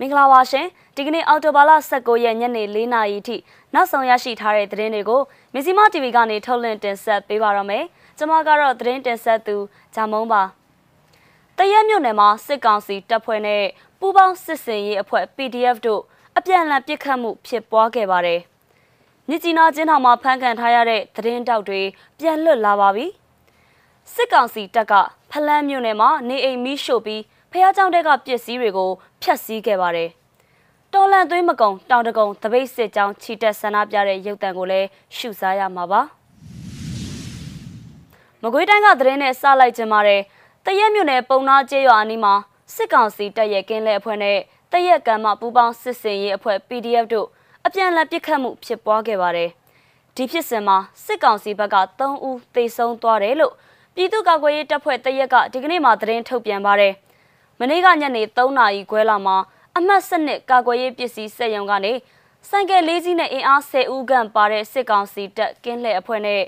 မင်္ဂလာပါရှင်ဒီကနေ့အော်တိုဘာလ19ရက်ညနေ4နာရီထိနောက်ဆုံးရရှိထားတဲ့သတင်းတွေကိုမဇီမာ TV ကနေထုတ်လွှင့်တင်ဆက်ပေးပါရမယ်ကျွန်မကတော့သတင်းတင်ဆက်သူဂျာမုံပါတရက်မြို့နယ်မှာစစ်ကောင်စီတပ်ဖွဲ့နဲ့ပူးပေါင်းစစ်စင်ရေးအဖွဲ့ PDF တို့အပြန်အလှန်ပစ်ခတ်မှုဖြစ်ပွားခဲ့ပါတယ်မြစ်ကြီးနားကျင်းထောင်မှာဖမ်းခံထားရတဲ့သတင်းတောက်တွေပြန်လွတ်လာပါပြီစစ်ကောင်စီတပ်ကဖလန်းမြို့နယ်မှာနေအိမ်မီးရှို့ပြီး ဖះเจ้าတဲ့ကပစ္စည်းတွေကိုဖျက်ဆီးခဲ့ပါတယ်။တော်လန်သွေးမကုံတောင်တကုံတပိတ်စစ်ကြောင်းချီတက်ဆန္ဒပြတဲ့ရုပ်တံကိုလည်းရှုစားရမှာပါ။မကွေးတိုင်းကသတင်းနဲ့စလိုက်ကြပါတဲ့တရက်မြို့နယ်ပုံနာကျေးရွာအနီးမှာစစ်ကောင်စီတပ်ရဲ့ကင်းလဲအဖွဲ့နဲ့တရက်ကံမပူပေါင်းစစ်စင်ရေးအဖွဲ့ PDF တို့အပြန်အလှန်ပစ်ခတ်မှုဖြစ်ပွားခဲ့ပါတယ်။ဒီဖြစ်စဉ်မှာစစ်ကောင်စီဘက်က3ဦးသေဆုံးသွားတယ်လို့ပြည်သူ့ကာကွယ်ရေးတပ်ဖွဲ့တရက်ကဒီကနေ့မှသတင်းထုတ်ပြန်ပါတယ်။ မနေ့ကညနေ3နာရီခွဲလောက်မှာအမှတ်စနစ်ကာကွယ်ရေးပစ္စည်းစက်ရုံကနေဆိုင်ကယ်လေးစီးနဲ့အင်အား10ဦးခန့်ပါတဲ့စစ်ကောင်စီတပ်ကင်းလှည့်အဖွဲ့နဲ့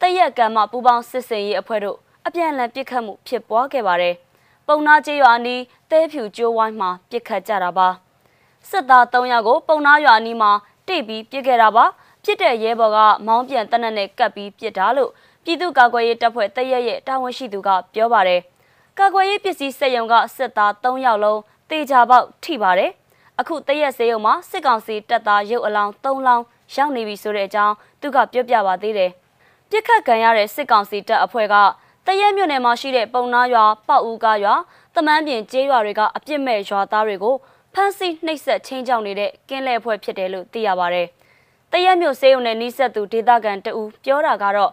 တရက်ကံမပူပေါင်းစစ်စင်ရေးအဖွဲ့တို့အပြန်အလှန်ပစ်ခတ်မှုဖြစ်ပွားခဲ့ပါတယ်။ပုံနာကျေးရွာနီးတဲဖြူကျိုးဝိုင်းမှာပစ်ခတ်ကြတာပါ။စစ်သား3ယောက်ကိုပုံနာရွာနီးမှာတိတ်ပြီးပစ်ခဲ့တာပါ။ဖြစ်တဲ့ရဲဘော်ကမောင်းပြန်တနက်နဲ့ကပ်ပြီးပစ်တာလို့ပြည်သူ့ကာကွယ်ရေးတပ်ဖွဲ့တရက်ရဲ့တာဝန်ရှိသူကပြောပါတယ်။ ကာကွယ်ရေးပစ္စည်းစက်ရုံကစစ်သား3ယောက်လုံးတေချာပေါက်ထိပါတယ်။အခုတရက်စေးရုံမှာစစ်ကောင်စီတပ်သားရုပ်အလောင်း3လောင်းရောက်နေပြီဆိုတဲ့အကြောင်းသူကပြောပြပါသေးတယ်။ပြစ်ခတ်ခံရတဲ့စစ်ကောင်စီတပ်အဖွဲ့ကတရက်မြို့နယ်မှာရှိတဲ့ပုံနာရွာပောက်ဦးကားရွာတမန်းပြင်ကျေးရွာတွေကအပြစ်မဲ့ရွာသားတွေကိုဖမ်းဆီးနှိပ်စက်ချင်းချောင်းနေတဲ့ကင်းလဲအဖွဲ့ဖြစ်တယ်လို့သိရပါဗျ။တရက်မြို့စေးရုံနဲ့နှိစက်သူဒေသခံတအူပြောတာကတော့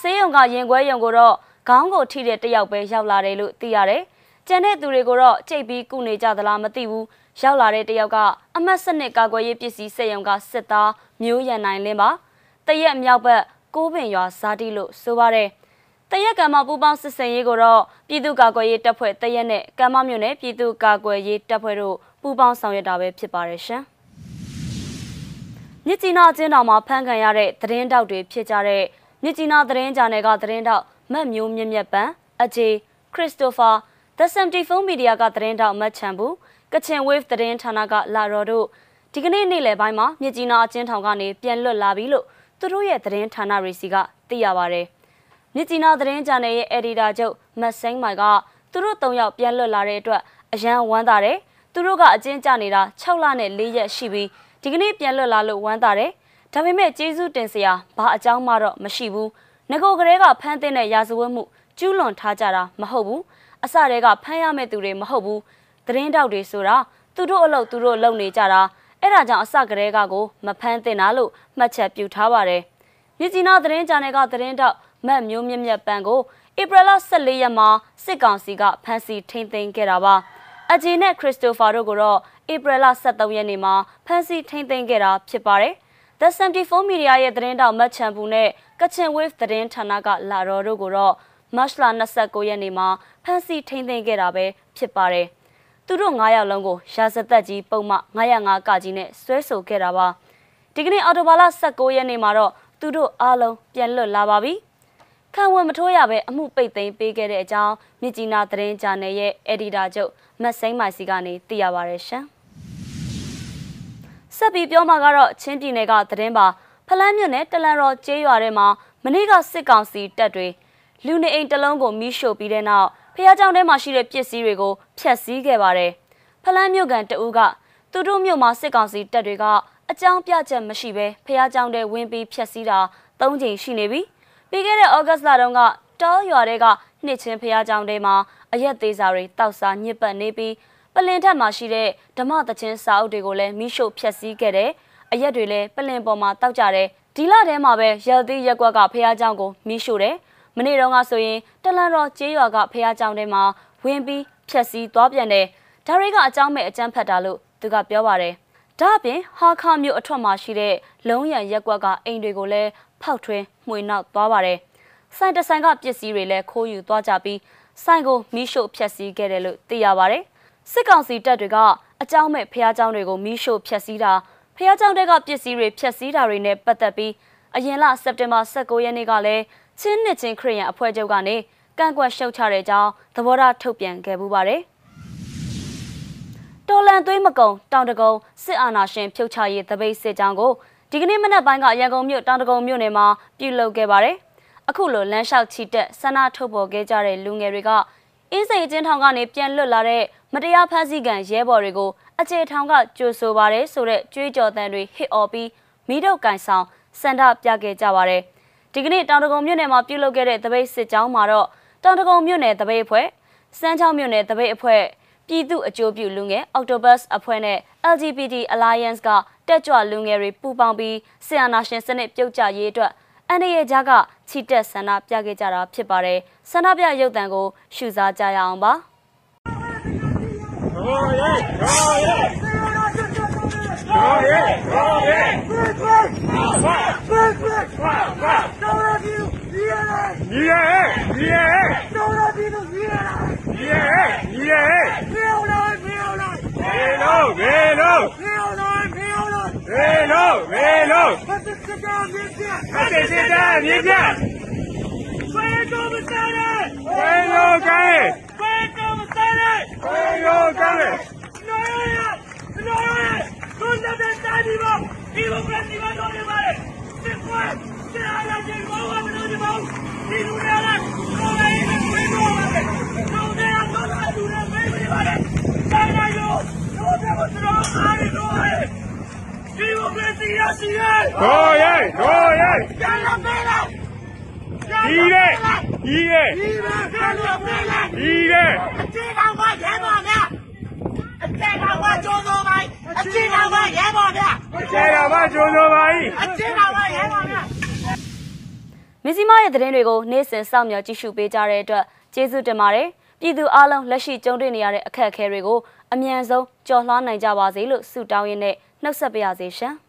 စေးရုံကရင်ခွဲရုံကိုတော့ ခေါင်းကိုထိတဲ့တယောက်ပဲရောက်လာတယ်လို့သိရတယ်။ကျန်တဲ့သူတွေကိုတော့ကြိတ်ပြီးကုနေကြသလားမသိဘူး။ရောက်လာတဲ့တယောက်ကအမတ်စနစ်ကာကွယ်ရေးပစ္စည်းစက်ရုံကစစ်သားမျိုးရန်နိုင်လင်းပါ။တရက်မြောက်ဘက်ကိုးပင်ရွာဇာတိလို့ဆိုပါတယ်။တရက်ကံမပူပေါင်းစစ်စင်ရေးကိုတော့ပြည်သူ့ကာကွယ်ရေးတပ်ဖွဲ့တရက်နဲ့ကံမမြို့နယ်ပြည်သူ့ကာကွယ်ရေးတပ်ဖွဲ့တို့ပူးပေါင်းဆောင်ရွက်တာပဲဖြစ်ပါတယ်ရှင်။မြစ်ကြီးနားအကျဉ်းတော်မှာဖမ်းခံရတဲ့သတင်းတောက်တွေဖြစ်ကြတဲ့မြစ်ကြီးနားသတင်းဂျာနယ်ကသတင်းတောက် မတ်မျိုးမြင့်မြတ်ပန်အဂျေခရစ်စတိုဖာ The 74 Media ကသတင်းတောက်မတ်ချန်ဘူးကချင် Wave သတင်းဌာနကလာရော်တို့ဒီကနေ့နေ့လယ်ပိုင်းမှာမြစ်ကြီးနားအကျဉ်းထောင်ကနေပြန်လွတ်လာပြီလို့သူတို့ရဲ့သတင်းဌာနတွေစီကသိရပါဗျ။မြစ်ကြီးနားသတင်းဂျာနယ်ရဲ့ editor ချုပ်မတ်စိန်မိုင်ကသူတို့၃ယောက်ပြန်လွတ်လာတဲ့အတွက်အရန်ဝမ်းသာတယ်။သူတို့ကအကျဉ်းကျနေတာ6လနဲ့4ရက်ရှိပြီးဒီကနေ့ပြန်လွတ်လာလို့ဝမ်းသာတယ်။ဒါပေမဲ့ကျေးဇူးတင်စရာဘာအကြောင်းမှတော့မရှိဘူး။ ငကိုကလေးကဖမ်းတဲ့ရာဇဝတ်မှုကျူးလွန်ထားကြတာမဟုတ်ဘူးအစတည်းကဖမ်းရမယ့်သူတွေမဟုတ်ဘူးသတင်းတောက်တွေဆိုတာသူတို့အလုပ်သူတို့လုပ်နေကြတာအဲ့ဒါကြောင့်အစကတည်းကကိုမဖမ်းသင့်တာလို့မှတ်ချက်ပြုထားပါတယ်မြစ်ကြီးနားသတင်းဂျာနယ်ကသတင်းတောက်မတ်မျိုးမြင့်မြတ်ပန်းကိုဧပြီလ14ရက်မှာစစ်ကောင်စီကဖမ်းဆီးထိန်းသိမ်းခဲ့တာပါအဂျီနဲ့ခရစ်စတိုဖာတို့ကိုတော့ဧပြီလ23ရက်နေ့မှာဖမ်းဆီးထိန်းသိမ်းခဲ့တာဖြစ်ပါတယ်။ The 74 Media ရဲ့သတင်းတောက်မတ်ချန်ပူနဲ့ ကချင် Wave သတင်းဌာနကလာတော်တို့ကိုတော့မတ်လ29ရက်နေ့မှာဖမ်းဆီးထိန်းသိမ်းခဲ့တာပဲဖြစ်ပါတယ်။သူတို့9ယောက်လုံးကိုရာဇသက်ကြီးပုံမှ905ကကြီးနဲ့ဆွဲဆိုခဲ့တာပါ။ဒီကနေ့အော်တိုဘာလ19ရက်နေ့မှာတော့သူတို့အားလုံးပြန်လွတ်လာပါပြီ။ခံဝန်မထိုးရပဲအမှုပိတ်သိမ်းပေးခဲ့တဲ့အကြောင်းမြစ်ကြီးနားသတင်းဂျာနယ်ရဲ့အက်ဒီတာချုပ်မတ်စိန်မိုင်စီကနေသိရပါရရှင်။ဆက်ပြီးပြောမှာကတော့ချင်းပြည်နယ်ကသတင်းပါ ဖလန်းမြို့နယ်တလန်ရော်ကျေးရွာထဲမှာမနေ့ကစစ်ကောင်စီတပ်တွေလူနေအိမ်တလုံးကိုမိရှို့ပြီးတဲ့နောက်ဖះเจ้าထဲမှာရှိတဲ့ပစ္စည်းတွေကိုဖျက်ဆီးခဲ့ပါတယ်ဖလန်းမြို့ကန်တဦးကသူတို့မြို့မှာစစ်ကောင်စီတပ်တွေကအကြောင်းပြချက်မရှိဘဲဖះเจ้าထဲဝင်ပြီးဖျက်ဆီးတာ၃ချိန်ရှိနေပြီပြီးခဲ့တဲ့ဩဂတ်လတုန်းကတောရွာတွေကနှစ်ချင်းဖះเจ้าထဲမှာအရက်သေးစာတွေတောက်စားညစ်ပတ်နေပြီးပလင်ထက်မှာရှိတဲ့ဓမ္မသချင်းစာအုပ်တွေကိုလည်းမိရှို့ဖျက်ဆီးခဲ့တယ်။ အရက်တွေလည်းပလင်ပေါ်မှာတောက်ကြတယ်။ဒီလထဲမှာပဲရဲသီးရက်ကွက်ကဖះเจ้าကိုမိရှို့တယ်။မနေ့တုန်းကဆိုရင်တလန်တော်ကျေးရွာကဖះเจ้าထဲမှာဝင်ပြီးဖျက်ဆီးသွားပြန်တယ်။ဒါတွေကအကြောင်းမဲ့အကြမ်းဖက်တာလို့သူကပြောပါတယ်။ဒါအပြင်ဟာခါမြို့အထွတ်မှာရှိတဲ့လုံးရံရက်ကွက်ကအိမ်တွေကိုလည်းဖောက်ထွင်းမှွေနောက်သွားပါတယ်။ဆိုင်တဆိုင်ကပစ္စည်းတွေလည်းခိုးယူသွားကြပြီးဆိုင်ကိုမိရှို့ဖျက်ဆီးခဲ့တယ်လို့သိရပါတယ်။စစ်ကောင်စီတပ်တွေကအကြောင်းမဲ့ဖះเจ้าတွေကိုမီးရှို့ဖျက်ဆီးတာ ဖះကြောင့်တဲ့ကပစ္စည်းတွေဖျက်ဆီးတာတွေနဲ့ပတ်သက်ပြီးအရင်လစက်တင်ဘာ16ရက်နေ့ကလည်းချင်းနှစ်ချင်းခရီးရန်အဖွဲ့ချုပ်ကနေကန့်ကွက်ရှုတ်ချတဲ့ကြောင်းသဘောထားထုတ်ပြန်ခဲ့ပူပါတယ်တော်လန်သွေးမကုံတောင်တကုံစစ်အာဏာရှင်ဖြုတ်ချရေးတပိတ်စစ်ကြောင်းကိုဒီကနေ့မနက်ပိုင်းကရန်ကုန်မြို့တောင်တကုံမြို့နယ်မှာပြုလုပ်ခဲ့ပါတယ်အခုလိုလမ်းလျှောက်ချီတက်ဆန္ဒထုတ်ဖော်ခဲ့ကြတဲ့လူငယ်တွေက အင်းစိန်အချင်းထောင်ကနေပြန်လွတ်လာတဲ့မတရားဖမ်းဆီးခံရဲဘော်တွေကိုအခြေထောင်ကကြိုဆိုပါတယ်ဆိုတဲ့ကြွေးကြော်သံတွေဟစ်အော်ပြီးမိတို့ကန်ဆောင်စန္ဒပြခဲ့ကြပါတယ်။ဒီကနေ့တောင်တကုံမြို့နယ်မှာပြုလုပ်ခဲ့တဲ့တပိတ်စစ်ကြောင်းမှာတော့တောင်တကုံမြို့နယ်တပိတ်အဖွဲ့စမ်းချောင်းမြို့နယ်တပိတ်အဖွဲ့ပြည်သူအကျိုးပြုလူငယ် Octopus အဖွဲ့နဲ့ LGBT Alliance ကတက်ကြွလူငယ်တွေပူးပေါင်းပြီးဆီယနာရှင်စနစ်ပြုတ်ကျရေးအတွက် အန်ဒီရဲ့ကြားကချီတက်ဆန္ဒပြခဲ့ကြတာဖြစ်ပါတယ်ဆန္ဒပြရုပ်သံကို ရှုစားကြရအောင်ပါဟိုရဲဟိုရဲဟိုရဲဟိုရဲညီရဲညီရဲတော်ရပြီလို့ညီရဲညီရဲညီရဲမြေလာမြေလာမေလို့မေလို့မြေလာမြေလာမေလို့မေလို့ဖတ် စစ်ကမြေပြဖတ်စစ်ကမြေပြဘယ်တော့မစားရဘယ်လိုကဲဘယ်တော့မစားရဘယ်လိုကဲနော်ရနော်ရတို့တဲ့တာဒီပါဒီလိုကဒီပါတော့နေပါလေစစ်ကွာစစ်အားရခြင်းဘောမလို့ဒီဘောဒီလူရလာတော့လည်းမင်းတို့ပါလေတော့တဲ့တော့လာလူနဲ့မင်းတွေပါလေတိုင်းလိုက်ရောတော့တဲ့ဘုရားအားရတော့ဟဲ့ဒီလိုကစီရစီရတော့ရဲ့တော့ရဲ့ကျန်လာပဲလားဒီရဲ့ဒီရဲ့ဒီမှာကျန်လာပဲလားဒီရဲ့အကျေကောင်ကရဲပါဗျာ အကျေကောင်ကကြိုးစိုးပါအကျေကောင်ကရဲပါဗျာအကျေကောင်ကကြိုးစိုးပါအကျေကောင်ကရဲပါဗျာမစ္စည်းမရဲ့သတင်းတွေကိုနေ့စဉ်စောင့်မျှော်ကြည့်ရှုပေးကြတဲ့အတွက်ကျေးဇူးတင်ပါတယ်ပြည်သူအလုံးလက်ရှိကြုံတွေ့နေရတဲ့အခက်အခဲတွေကိုအမြန်ဆုံးကျော်လွှားနိုင်ကြပါစေလို့ဆုတောင်းရင်းနဲ့နှုတ်ဆက်ပါရစေရှင်။